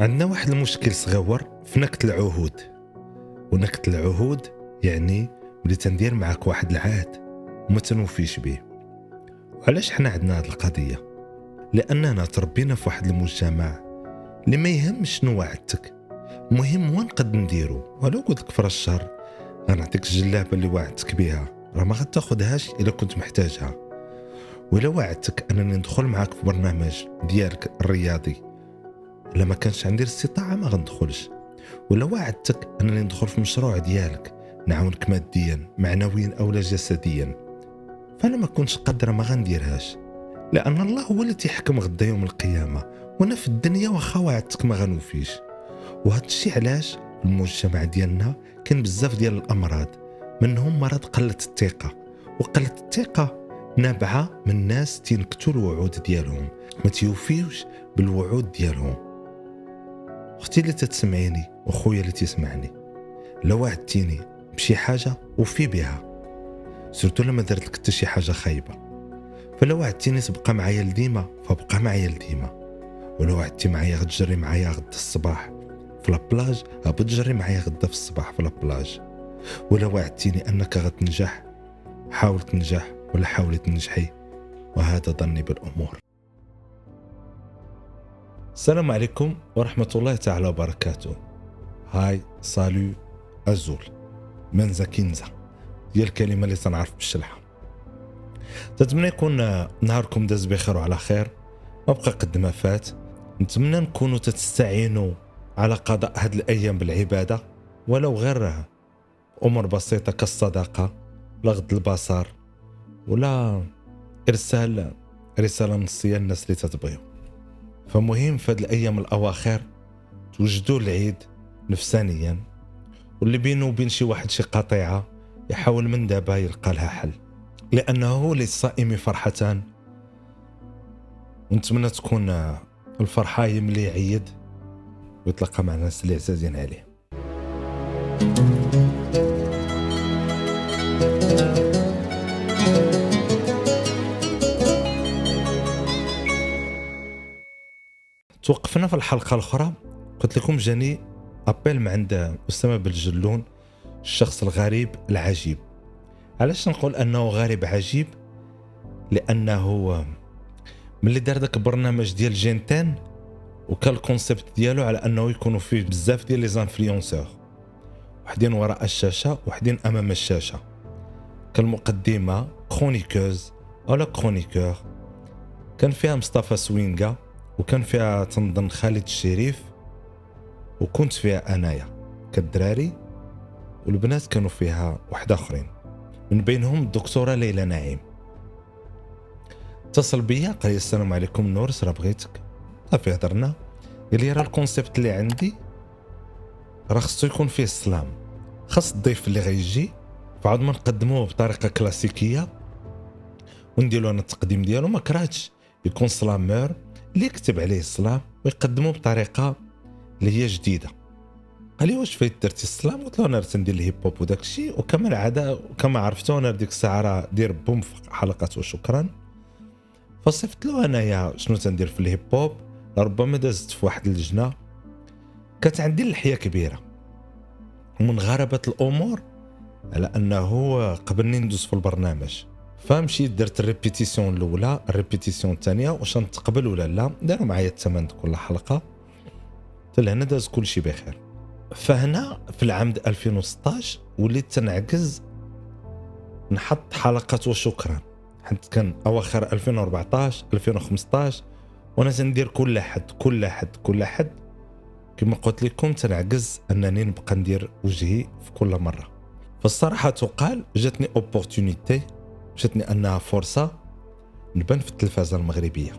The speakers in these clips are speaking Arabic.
عندنا واحد المشكل صغير في نكت العهود. ونكت العهود يعني ملي تندير معاك واحد العهد وما تنوفيش به وعلاش حنا عندنا هذه القضية؟ لأننا تربينا في واحد المجتمع اللي ما يهمش شنو وعدتك. المهم وين نقد نديرو؟ ولو قلت لك في الشهر غنعطيك الجلابة اللي وعدتك بها راه ما غتاخدهاش إلا كنت محتاجها. ولا وعدتك أنني ندخل معاك في برنامج ديالك الرياضي الا ما كانش عندي الاستطاعة ما غندخلش. ولا وعدتك أنني ندخل في مشروع ديالك نعاونك ماديا معنويا أو جسديا. فأنا ما كنتش قادرة ما غنديرهاش. لأن الله هو اللي تيحكم غدا يوم القيامة وأنا في الدنيا واخا وعدتك ما غنوفيش. وهذا الشيء علاش المجتمع ديالنا كاين بزاف ديال الأمراض منهم مرض قلة الثقة. وقلة الثقة نابعة من ناس تينكتوا الوعود ديالهم ما تيوفيوش بالوعود ديالهم. أختي اللي تتسمعيني وخويا اللي تسمعني لو وعدتيني بشي حاجة وفي بها. surtout لما درت لك حتى شي حاجة خايبة. فلو وعدتيني تبقى معايا لديما فبقى معايا لديما. ولو وعدتي معايا غتجري معايا غدا الصباح في la plage غتجري معايا غدا في الصباح في la plage ولا وعدتيني أنك غتنجح حاول تنجح ولا حاولي تنجحي وهذا ظني بالأمور. السلام عليكم ورحمة الله تعالى وبركاته. هاي سالو أزول منزا كينزا هي الكلمة اللي تنعرف بالشلحة. تتمنى يكون نهاركم داز بخير وعلى خير. ما بقى قد ما فات. نتمنى نكونوا تستعينوا على قضاء هاد الأيام بالعبادة ولو غير أمور بسيطة كالصدقة ولا غض البصر ولا إرسال رسالة نصية للناس اللي تتبغيو فمهم في هذه الأيام الأواخر توجدوا العيد نفسانيا واللي بينه وبين شي واحد شي قطيعة يحاول من دابا يلقى لها حل. لأنه للصائم فرحتان. ونتمنى تكون الفرحة هي ملي يعيد ويتلقى مع الناس اللي عزازين عليه. توقفنا في الحلقة الأخرى. قلت لكم جاني أبيل من عند أسامة بالجلون الشخص الغريب العجيب. علاش نقول أنه غريب عجيب؟ لأنه ملي دار ذاك البرنامج ديال جينتان وكان ال concept ديالو على أنه يكونوا فيه بزاف ديال les influenceurs. وحدين وراء الشاشة وحدين أمام الشاشة. كالمقدمة chroniqueuse ولا chroniqueur كان فيها مصطفى سوينغا وكان فيها تنظن خالد الشريف وكنت فيها أنايا كالدراري والبنات كانوا فيها واحد آخرين. من بينهم الدكتورة ليلى نعيم. اتصل بيا قال لي السلام عليكم نورس راه بغيتك؟ صافي هضرنا. قال لي راه الكونسيبت اللي عندي راه خصو يكون فيه السلام. خاص الضيف اللي غيجي فعاد ما نقدموه بطريقة كلاسيكية ونديرو أنا التقديم ديالو ما كرهتش. يكون سلامور اللي يكتب عليه الصلاة ويقدمه بطريقة اللي هي جديدة. قال لي واش فايت درتي ال slam؟ قلت له أنا راه ندير ال hip hop وداك الشيء وكما العاده كما عرفتو أنا ديك الساعة راه دير boom في حلقات وشكرا. فصفت له أنايا شنو تندير في ال hip hop ربما دازت في واحد اللجنة. كانت عندي اللحيه كبيرة. ومن غرابة الأمور على أنه قبلني ندوز في البرنامج. فمشيت درت ال répétition الأولى ال répétition الثانية واش نتقبل ولا لا داروا معايا الثمن كل حلقة. حتى لهنا داز كل شيء بخير. فهنا في العام 2016 وليت تنعكز نحط حلقات وشكرا. حيت كان أواخر 2014 2015 وأنا تندير كل حد كل حد كل حد كما قلت لكم تنعكز أنني نبقى ندير وجهي في كل مرة. فالصراحة تقال جاتني اوبورتونيتي جاتني أنها فرصة نبان في التلفازة المغربية.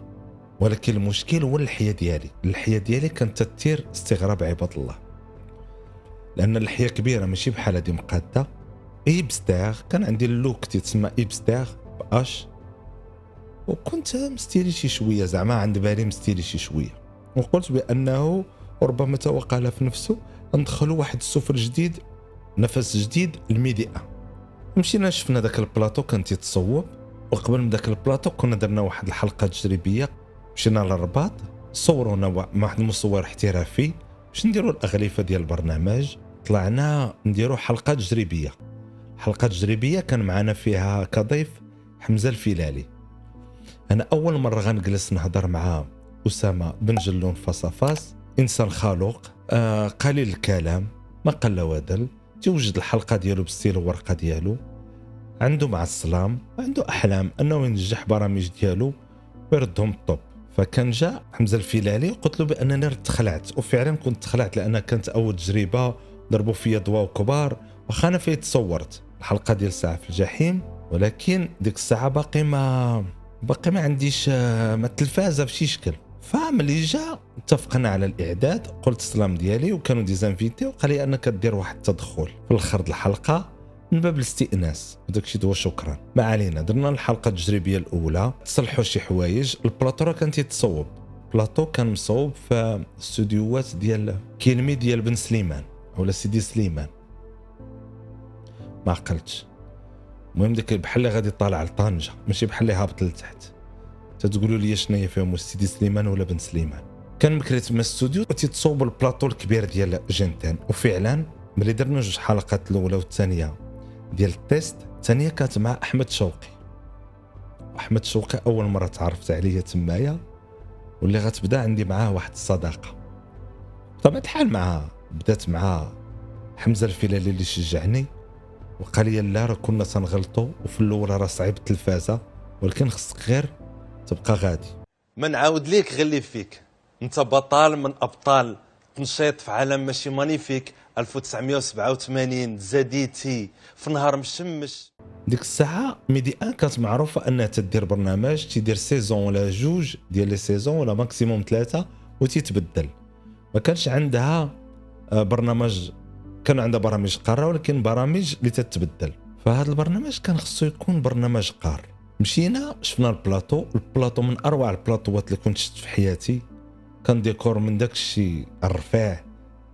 ولكن المشكل هو اللحيه ديالي. اللحيه ديالي كانت تثير استغراب عباد الله. لأن اللحيه كبيرة ماشي بحال هادي مقادة. hipster كان عندي ال look تيتسمى hipster بأش. وكنت مستيري شي شوية زعما عند بالي مستيري شي شوية. وقلت بأنه ربما توقع في نفسه ندخلوا واحد السفر جديد نفس جديد الميديا مشينا شفنا ذاك البلاطو كان تيتصوب. وقبل من ذاك البلاطو كنا درنا واحد الحلقة تجريبية. مشينا للرباط صورونا مع واحد المصور احترافي. باش نديروا الأغلفة ديال البرنامج طلعنا نديروا حلقة تجريبية. حلقة تجريبية كان معنا فيها كضيف حمزة الفيلالي. أنا أول مرة غنجلس نهضر مع أسامة بن جلون فاس إنسان خلوق آه قليل الكلام ما قل ودل. توجد الحلقة ديالو بال style الورقة ديالو عنده مع ال slam عنده أحلام أنه ينجح برامج ديالو ويردهم ال top. فكان جاء حمزة الفيلالي وقلت له بأنني تخلعت وفعلا كنت تخلعت لأن كانت أول تجربة ضربوا فيا ضواو كبار واخا أنا فيه تصورت الحلقة ديال ساعة في الجحيم ولكن ديك الساعة باقي ما باقي ما عنديش آه، ما التلفازه بشي شكل. فملي جا اتفقنا على الإعداد قلت ال slam ديالي وكانوا des invités وقال لي أنك دير واحد التدخل في الآخر الحلقة من باب الاستئناس. وداك الشيء هو شكرا. ما علينا درنا الحلقة التجريبية الأولى تصلحوا شي حوايج. البلاطو راه كان تيتصوب. بلاطو كان مصوب في استوديوات ديال كيلمي ديال بن سليمان ولا سيدي سليمان. ما عقلتش. المهم ديك بحال اللي غادي طالع لطنجة ماشي بحال اللي هابط لتحت. تتقولوا لي شنو هي فيهم سيدي سليمان ولا بن سليمان؟ كان مكري تما استوديو تيتصوب البلاطو الكبير ديال جنتان وفعلا ملي درنا جوج حلقات الأولى والثانية ديال التيست الثانية كانت مع أحمد شوقي. أحمد شوقي أول مرة تعرفت عليه تمايا واللي غتبدا عندي معاه واحد الصداقة. بطبيعة الحال معاه بدات مع حمزة الفلالي اللي شجعني وقال لي لا راه كنا تنغلطوا وفي الأول راه صعيب التلفازة ولكن خصك غير تبقى غادي. ما نعاود ليك غير اللي فيك. انت بطل من أبطال. تنشيط في عالم ماشي مانيفيك 1987 زاديتي. في نهار مشمش. ديك الساعة ميدي أن كانت معروفة أنها تدير برنامج تيدير سيزون ولا جوج ديال لي سيزون ولا ماكسيموم ثلاثة وتيتبدل ما كانش عندها آه، برنامج كان عندها برامج قارة ولكن برامج اللي تتبدل فهذا البرنامج كان خصو يكون برنامج قار. مشينا شفنا البلاطو البلاطو من أروع البلاطوات اللي كنت شفت في حياتي. كان ديكور من داك الشيء الرفيع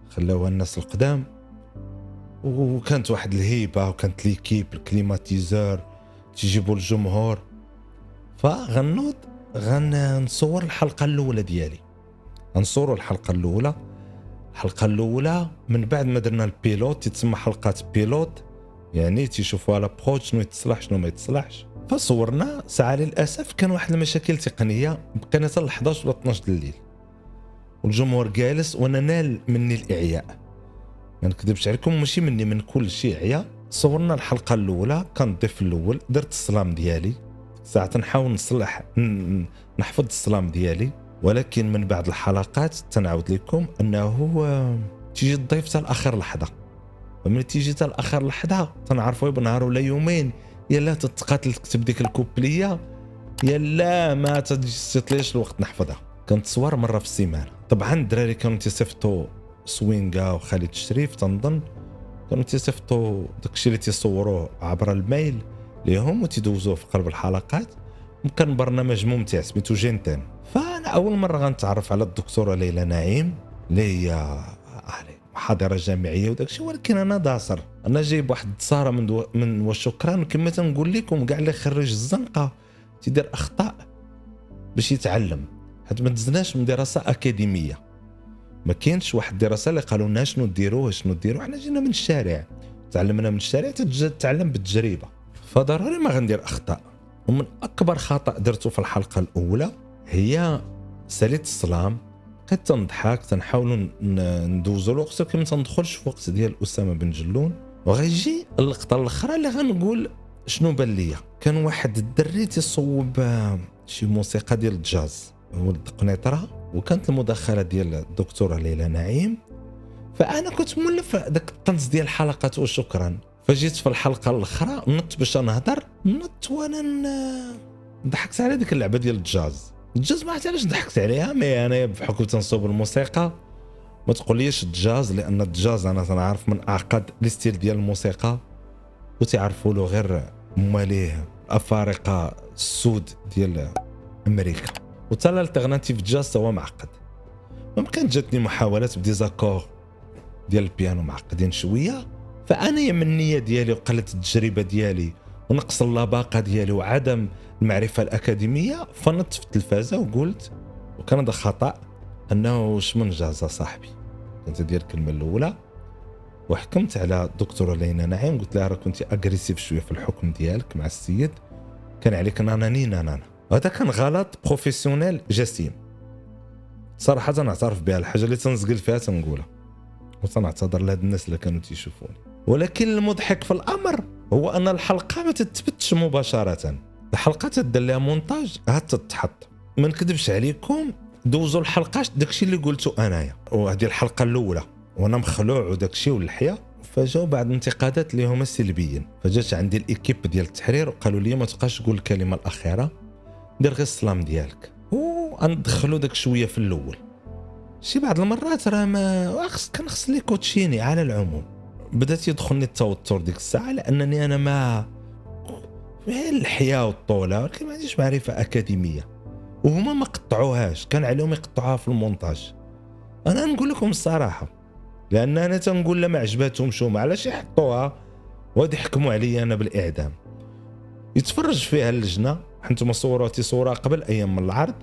خلاوها الناس القدام. وكانت واحد الهيبة وكانت l'équipe ال climatiseur تيجيبوا الجمهور. فغنوض غنصور الحلقة الأولى ديالي. غنصوروا الحلقة الأولى. الحلقة الأولى من بعد ما درنا ال pilote تتسمى حلقات pilote. يعني تيشوفوا على برود شنو يتصلح شنو ما يتصلحش. فصورنا ساعة للأسف كان واحد المشاكل تقنية بقينا حتى ل 11 ولا 12 الليل. والجمهور جالس وأنا نال مني الإعياء. ما نكذبش عليكم ماشي مني من كل شيء عيا صورنا الحلقة الأولى كان الضيف الأول درت السلام ديالي. ساعة نحاول نصلح نحفظ السلام ديالي. ولكن من بعد الحلقات تنعاود لكم أنه تيجي الضيف حتى لاخر لحظة. وملي تيجي حتى لاخر لحظة تنعرفوا بنهار ولا يومين. يلا تتقاتل تكتب ديك الكوبلية. يلا ما تجيش الوقت نحفظها. كنت صور مرة في السيمانة. طبعا الدراري كانوا تيصيفطوا سوينغا وخالد الشريف تنظن. كانوا تيصيفطوا داكشي اللي تيصوروه عبر ال mail ليهم وتيدوزوه في قلب الحلقات. وكان برنامج ممتع سميتو جينتين فأنا أول مرة غنتعرف على الدكتورة ليلى نعيم اللي هي محاضره جامعية وداك الشيء ولكن أنا داصر. أنا جايب واحد التصاره من دو من وشكرا كما تنقول لكم كاع اللي خرج الزنقة تيدير أخطاء باش يتعلم. حيت ما دزناش من دراسة أكاديمية. ما كاينش واحد الدراسه اللي قالوا لنا شنو ديروا شنو ديروا حنا جينا من الشارع. تعلمنا من الشارع تتعلم بالتجربة. فضروري ما غندير أخطاء. ومن أكبر خطأ درته في الحلقة الأولى هي ساليت السلام. بقيت تنضحك تنحاولوا ندوزو الوقت ولكن ما تندخلش في وقت ديال أسامة بن جلون. وغيجي اللقطه الأخرى اللي غنقول شنو بان ليا. كان واحد الدري تيصوب آه، شي موسيقى ديال الجاز. ولد قنيطرة. وكانت المداخلة ديال الدكتوره ليلى نعيم. فأنا كنت مولف داك الطنز ديال الحلقات وشكرا. فجيت في الحلقة الأخرى نط باش نهضر. نط وأنا ضحكت على ديك اللعبة ديال الجاز. الجاز ما عرفت علاش ضحكت عليها mais أنا بحكم تنصوب الموسيقى. ما تقوليش الجاز لأن الجاز أنا تنعرف من اعقد les styles ديال الموسيقى وتعرفوا له غير مواليه الافارقه السود ديال أمريكا. وتا ال alternative jazz هو معقد. ممكن جاتني محاولات ب des accords ديال البيانو معقدين شوية فأنا يا من النية ديالي وقلة التجربة ديالي. ونقص اللباقة ديالي وعدم المعرفة الأكاديمية فنطت في التلفازة وقلت وكان هذا خطأ أنه واش من جاز صاحبي؟ كنت ديال الكلمة الأولى. وحكمت على الدكتورة لينا نعيم قلت لها راه كنتي agressive شوية في الحكم ديالك مع السيد كان عليك ناناني نانانا هذا كان غلط professionnel جسيم. صراحة نعترف بها الحاجة اللي تنزقل فيها تنقولها. وتنعتذر لهاد الناس اللي كانوا تيشوفوني. ولكن المضحك في الأمر هو أن الحلقة ما تتبتش مباشرة. الحلقة تدير لها مونتاج. عاد تتحط. ما نكذبش عليكم. دوزوا الحلقة. داكشي اللي قلته أنايا. وهذه الحلقة الأولى. وأنا مخلوع وداكشي واللحية. فجاو بعض الانتقادات اللي هما سلبيين. فجات عندي ال équipe ديال التحرير. وقالوا لي ما تبقاش تقول الكلمة الأخيرة. دير غير السلام ديالك. وندخلوا داك شوية في الأول. شي بعض المرات راه ما خص كان خص لي coaching على العموم. بدأت يدخلني التوتر ديك الساعة لأنني أنا ما اللحيه والطولة ولكن ما عنديش معرفة أكاديمية. وهما ما قطعوهاش كان عليهم يقطعوها في المونتاج. أنا نقول لكم الصراحة لأن أنا تنقول لا ما عجباتهمش هما علاش يحطوها وغادي يحكموا عليا أنا بالإعدام. يتفرج فيها اللجنة حنتوما صوراتي صورة قبل أيام من العرض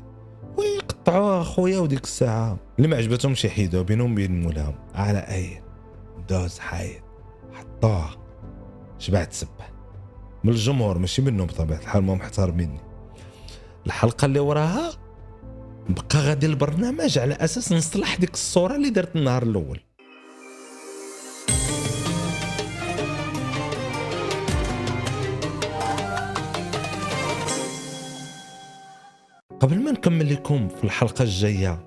ويقطعوها اخويا وديك الساعة. اللي ما عجبتهمش يحيدوها بينهم بين مولاهم على أي. دوز حايد حطوها شبعت سبه. من الجمهور ماشي منهم بطبيعة الحال ما محترميني الحلقة اللي وراها بقى غادي البرنامج على أساس نصلح ديك الصورة اللي درت النهار الأول. قبل ما نكمل لكم في الحلقة الجاية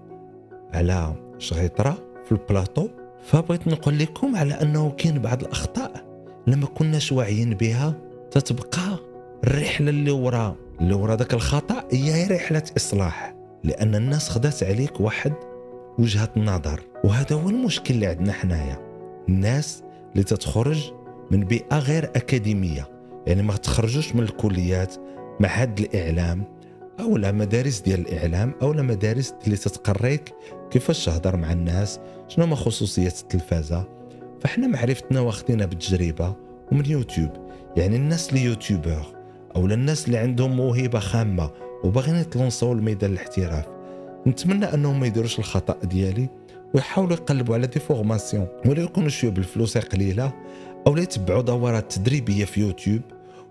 على شغيطرة في البلاطو فبغيت نقول لكم على أنه كاين بعض الأخطاء لما كناش واعيين بها تتبقى الرحلة اللي ورا. اللي ورا ذاك الخطأ هي رحلة إصلاح لأن الناس خدات عليك واحد وجهة نظر وهذا هو المشكل اللي عندنا حنايا. الناس اللي تتخرج من بيئة غير أكاديمية يعني ما تخرجوش من الكليات معهد الإعلام. أو مدارس ديال الإعلام أو مدارس اللي تتقريك كيفاش تهضر مع الناس شنو هما خصوصيات التلفازة. فاحنا معرفتنا واخدينها بالتجربة ومن يوتيوب. يعني الناس اللي يوتيوبر أو الناس اللي عندهم موهبة خامة وباغيين يت lancer وا لميدان الاحتراف نتمنى أنهم ما يديروش الخطأ ديالي ويحاولوا يقلبوا على des formations ولا يكونوا شوية بالفلوس قليلة أو يتبعوا دورات تدريبية في يوتيوب.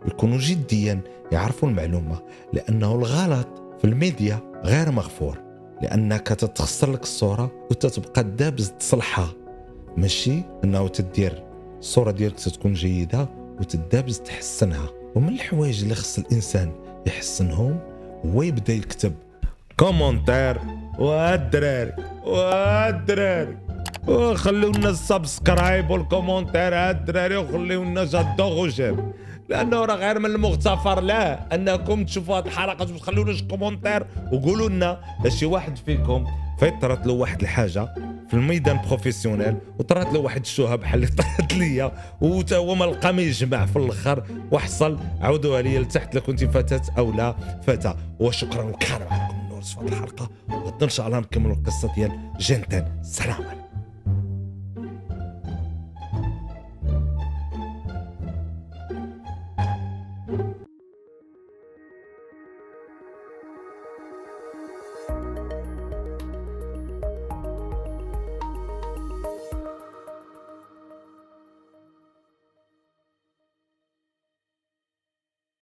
ويكونوا جديا يعرفوا المعلومة لأنه الغلط في الميديا غير مغفور لأنك تتخسر لك الصورة وتتبقى دابز تصلحها. ماشي؟ إنه تدير الصورة ديالك تكون جيدة وتدابز تحسنها. ومن الحوايج اللي خص الإنسان يحسنهم هو يبدأ يكتب كومونتير والدراري والدراري وخليونا السبسكرايب والكومونتير الدراري وخليونا جادوغ وجاب لأنه راه غير من المغتفر. له أنكم تشوفوا هذه الحلقة وتخلوا commentaire وقولوا لنا شي واحد فيكم فطرت له واحد الحاجة في الميدان professionnel وطرات له واحد الشوهه بحال اللي طرات ليا. وتا هو ما لقى ما يجمع في الأخر وحصل. عاودوها لي لتحت لا كنتي فتاة أو لا فتى وشكرا وكان معكم نور في الحلقة. غدا إن شاء الله نكملوا القصة ديال جنتان سلام عليكم.